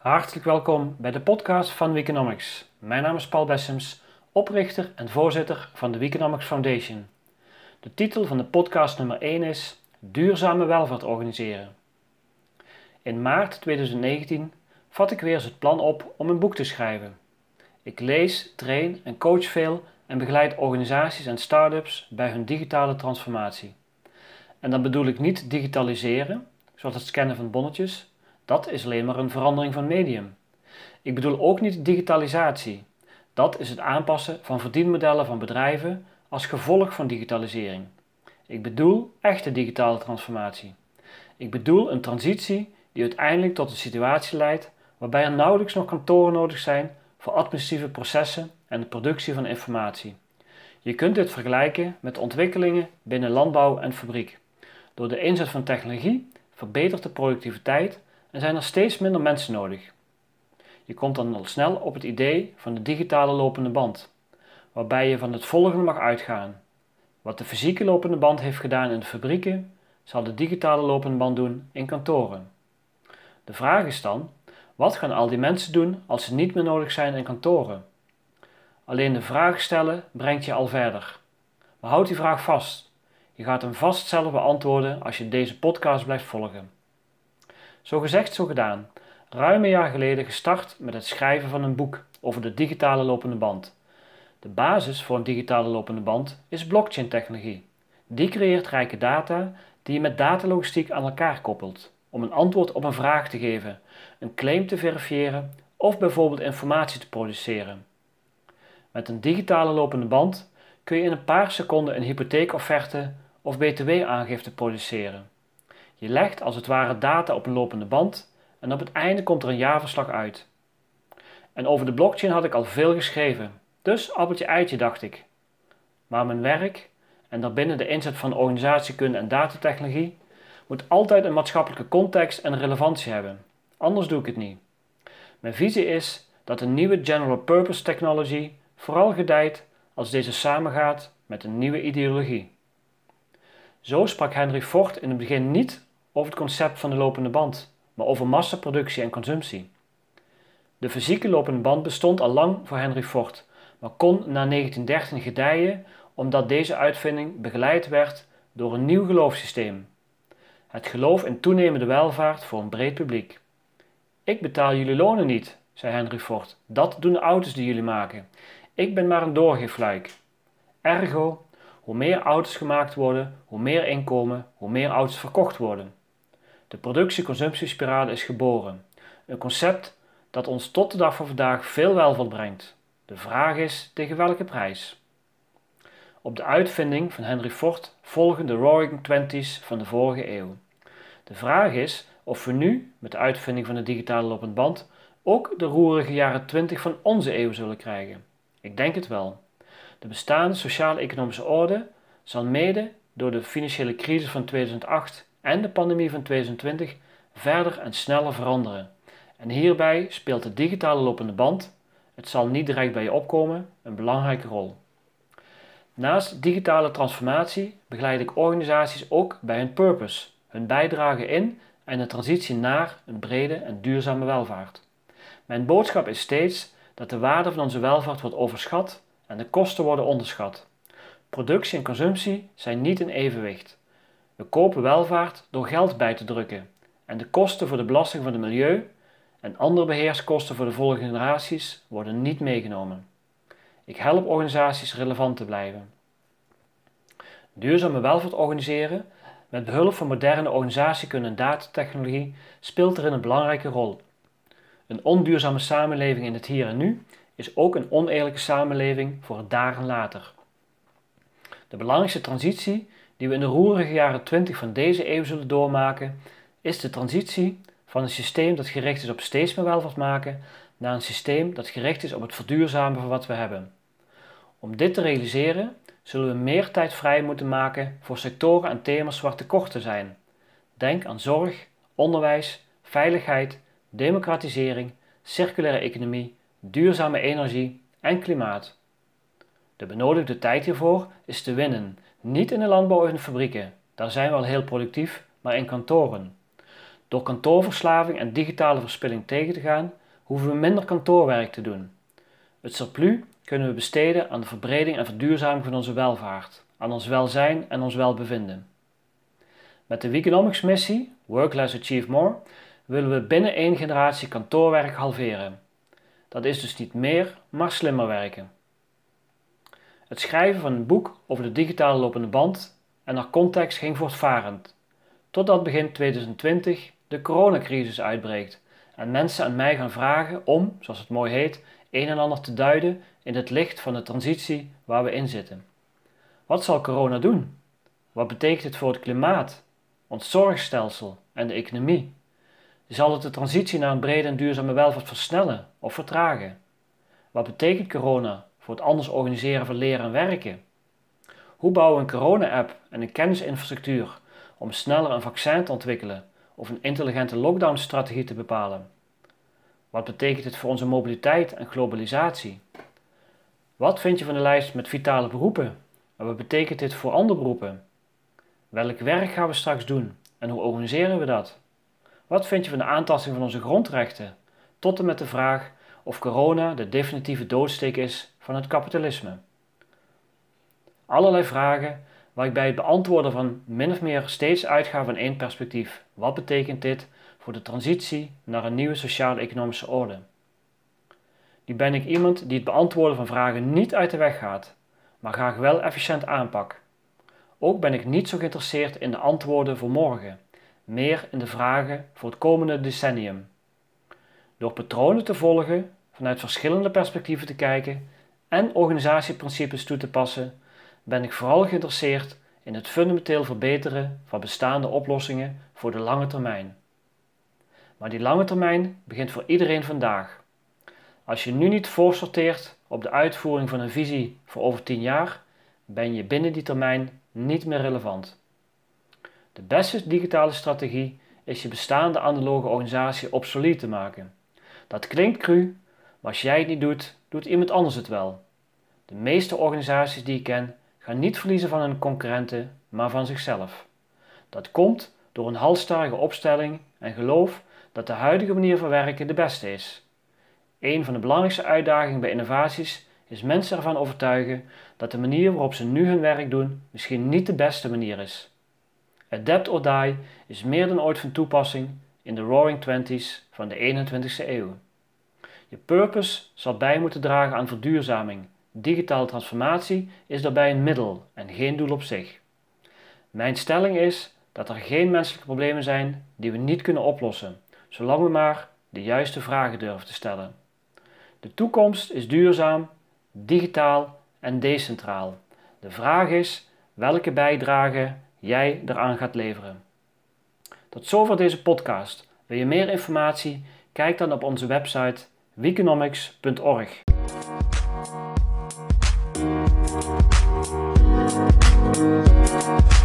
Hartelijk welkom bij de podcast van Weekonomics. Mijn naam is Paul Bessems, oprichter en voorzitter van de Weekonomics Foundation. De titel van de podcast nummer 1 is Duurzame welvaart organiseren. In maart 2019 vat ik weer eens het plan op om een boek te schrijven. Ik lees, train en coach veel en begeleid organisaties en start-ups bij hun digitale transformatie. En dan bedoel ik niet digitaliseren, zoals het scannen van bonnetjes, dat is alleen maar een verandering van medium. Ik bedoel ook niet digitalisatie. Dat is het aanpassen van verdienmodellen van bedrijven als gevolg van digitalisering. Ik bedoel echte digitale transformatie. Ik bedoel een transitie die uiteindelijk tot een situatie leidt waarbij er nauwelijks nog kantoren nodig zijn voor administratieve processen en de productie van informatie. Je kunt dit vergelijken met ontwikkelingen binnen landbouw en fabriek. Door de inzet van technologie verbetert de productiviteit en zijn er steeds minder mensen nodig. Je komt dan al snel op het idee van de digitale lopende band, waarbij je van het volgende mag uitgaan. Wat de fysieke lopende band heeft gedaan in de fabrieken, zal de digitale lopende band doen in kantoren. De vraag is dan, wat gaan al die mensen doen als ze niet meer nodig zijn in kantoren? Alleen de vraag stellen brengt je al verder. Maar houd die vraag vast. Je gaat hem vast zelf beantwoorden als je deze podcast blijft volgen. Zo gezegd, zo gedaan. Ruim een jaar geleden gestart met het schrijven van een boek over de digitale lopende band. De basis voor een digitale lopende band is blockchain-technologie. Die creëert rijke data die je met datalogistiek aan elkaar koppelt om een antwoord op een vraag te geven, een claim te verifiëren of bijvoorbeeld informatie te produceren. Met een digitale lopende band kun je in een paar seconden een hypotheekofferte of btw-aangifte produceren. Je legt als het ware data op een lopende band en op het einde komt er een jaarverslag uit. En over de blockchain had ik al veel geschreven, dus appeltje eitje dacht ik. Maar mijn werk, en daarbinnen de inzet van organisatiekunde en datatechnologie, moet altijd een maatschappelijke context en relevantie hebben. Anders doe ik het niet. Mijn visie is dat een nieuwe general purpose technology vooral gedijt als deze samengaat met een nieuwe ideologie. Zo sprak Henry Ford in het begin niet over het concept van de lopende band, maar over massaproductie en consumptie. De fysieke lopende band bestond al lang voor Henry Ford, maar kon na 1913 gedijen omdat deze uitvinding begeleid werd door een nieuw geloofssysteem. Het geloof in toenemende welvaart voor een breed publiek. Ik betaal jullie lonen niet, zei Henry Ford. Dat doen de auto's die jullie maken. Ik ben maar een doorgeefluik. Ergo, hoe meer auto's gemaakt worden, hoe meer inkomen, hoe meer auto's verkocht worden. De productie-consumptiespirale is geboren. Een concept dat ons tot de dag van vandaag veel welvaart brengt. De vraag is tegen welke prijs? Op de uitvinding van Henry Ford volgen de Roaring Twenties van de vorige eeuw. De vraag is of we nu, met de uitvinding van de digitale lopend band, ook de roerige jaren 20 van onze eeuw zullen krijgen. Ik denk het wel. De bestaande sociaal-economische orde zal mede door de financiële crisis van 2008 en de pandemie van 2020 verder en sneller veranderen. En hierbij speelt de digitale lopende band, het zal niet direct bij je opkomen, een belangrijke rol. Naast digitale transformatie begeleid ik organisaties ook bij hun purpose, hun bijdrage in en de transitie naar een brede en duurzame welvaart. Mijn boodschap is steeds dat de waarde van onze welvaart wordt overschat en de kosten worden onderschat. Productie en consumptie zijn niet in evenwicht. We kopen welvaart door geld bij te drukken en de kosten voor de belasting van het milieu en andere beheerskosten voor de volgende generaties worden niet meegenomen. Ik help organisaties relevant te blijven. Duurzame welvaart organiseren met behulp van moderne organisatiekunde en datatechnologie speelt erin een belangrijke rol. Een onduurzame samenleving in het hier en nu is ook een oneerlijke samenleving voor het daar en later. De belangrijkste transitie die we in de roerige jaren 20 van deze eeuw zullen doormaken, is de transitie van een systeem dat gericht is op steeds meer welvaart maken naar een systeem dat gericht is op het verduurzamen van wat we hebben. Om dit te realiseren zullen we meer tijd vrij moeten maken voor sectoren en thema's waar tekorten zijn. Denk aan zorg, onderwijs, veiligheid, democratisering, circulaire economie, duurzame energie en klimaat. De benodigde tijd hiervoor is te winnen, niet in de landbouw de fabrieken, daar zijn we al heel productief, maar in kantoren. Door kantoorverslaving en digitale verspilling tegen te gaan, hoeven we minder kantoorwerk te doen. Het surplus kunnen we besteden aan de verbreding en verduurzaming van onze welvaart, aan ons welzijn en ons welbevinden. Met de Weekonomics missie, Work Less Achieve More, willen we binnen één generatie kantoorwerk halveren. Dat is dus niet meer, maar slimmer werken. Het schrijven van een boek over de digitale lopende band en naar context ging voortvarend, totdat begin 2020 de coronacrisis uitbreekt en mensen aan mij gaan vragen om, zoals het mooi heet, een en ander te duiden in het licht van de transitie waar we in zitten. Wat zal corona doen? Wat betekent het voor het klimaat, ons zorgstelsel en de economie? Zal het de transitie naar een brede en duurzame welvaart versnellen of vertragen? Wat betekent corona voor het anders organiseren van leren en werken? Hoe bouwen we een corona-app en een kennisinfrastructuur om sneller een vaccin te ontwikkelen of een intelligente lockdown-strategie te bepalen? Wat betekent dit voor onze mobiliteit en globalisatie? Wat vind je van de lijst met vitale beroepen? En wat betekent dit voor andere beroepen? Welk werk gaan we straks doen en hoe organiseren we dat? Wat vind je van de aantasting van onze grondrechten? Tot en met de vraag of corona de definitieve doodsteek is van het kapitalisme. Allerlei vragen waar ik bij het beantwoorden van min of meer steeds uitga van één perspectief. Wat betekent dit voor de transitie naar een nieuwe sociaal-economische orde? Nu ben ik iemand die het beantwoorden van vragen niet uit de weg gaat, maar graag wel efficiënt aanpak. Ook ben ik niet zo geïnteresseerd in de antwoorden voor morgen, meer in de vragen voor het komende decennium. Door patronen te volgen, vanuit verschillende perspectieven te kijken en organisatieprincipes toe te passen, ben ik vooral geïnteresseerd in het fundamenteel verbeteren van bestaande oplossingen voor de lange termijn. Maar die lange termijn begint voor iedereen vandaag. Als je nu niet voorsorteert op de uitvoering van een visie voor over 10 jaar, ben je binnen die termijn niet meer relevant. De beste digitale strategie is je bestaande analoge organisatie obsolet te maken. Dat klinkt cru, maar als jij het niet doet, doet iemand anders het wel. De meeste organisaties die ik ken gaan niet verliezen van hun concurrenten, maar van zichzelf. Dat komt door een halstarrige opstelling en geloof dat de huidige manier van werken de beste is. Een van de belangrijkste uitdagingen bij innovaties is mensen ervan overtuigen dat de manier waarop ze nu hun werk doen misschien niet de beste manier is. Adapt or die is meer dan ooit van toepassing in de Roaring Twenties van de 21ste eeuw. Je purpose zal bij moeten dragen aan verduurzaming. Digitale transformatie is daarbij een middel en geen doel op zich. Mijn stelling is dat er geen menselijke problemen zijn die we niet kunnen oplossen, zolang we maar de juiste vragen durven te stellen. De toekomst is duurzaam, digitaal en decentraal. De vraag is welke bijdrage jij eraan gaat leveren. Tot zover deze podcast. Wil je meer informatie? Kijk dan op onze website weconomics.org. Thank.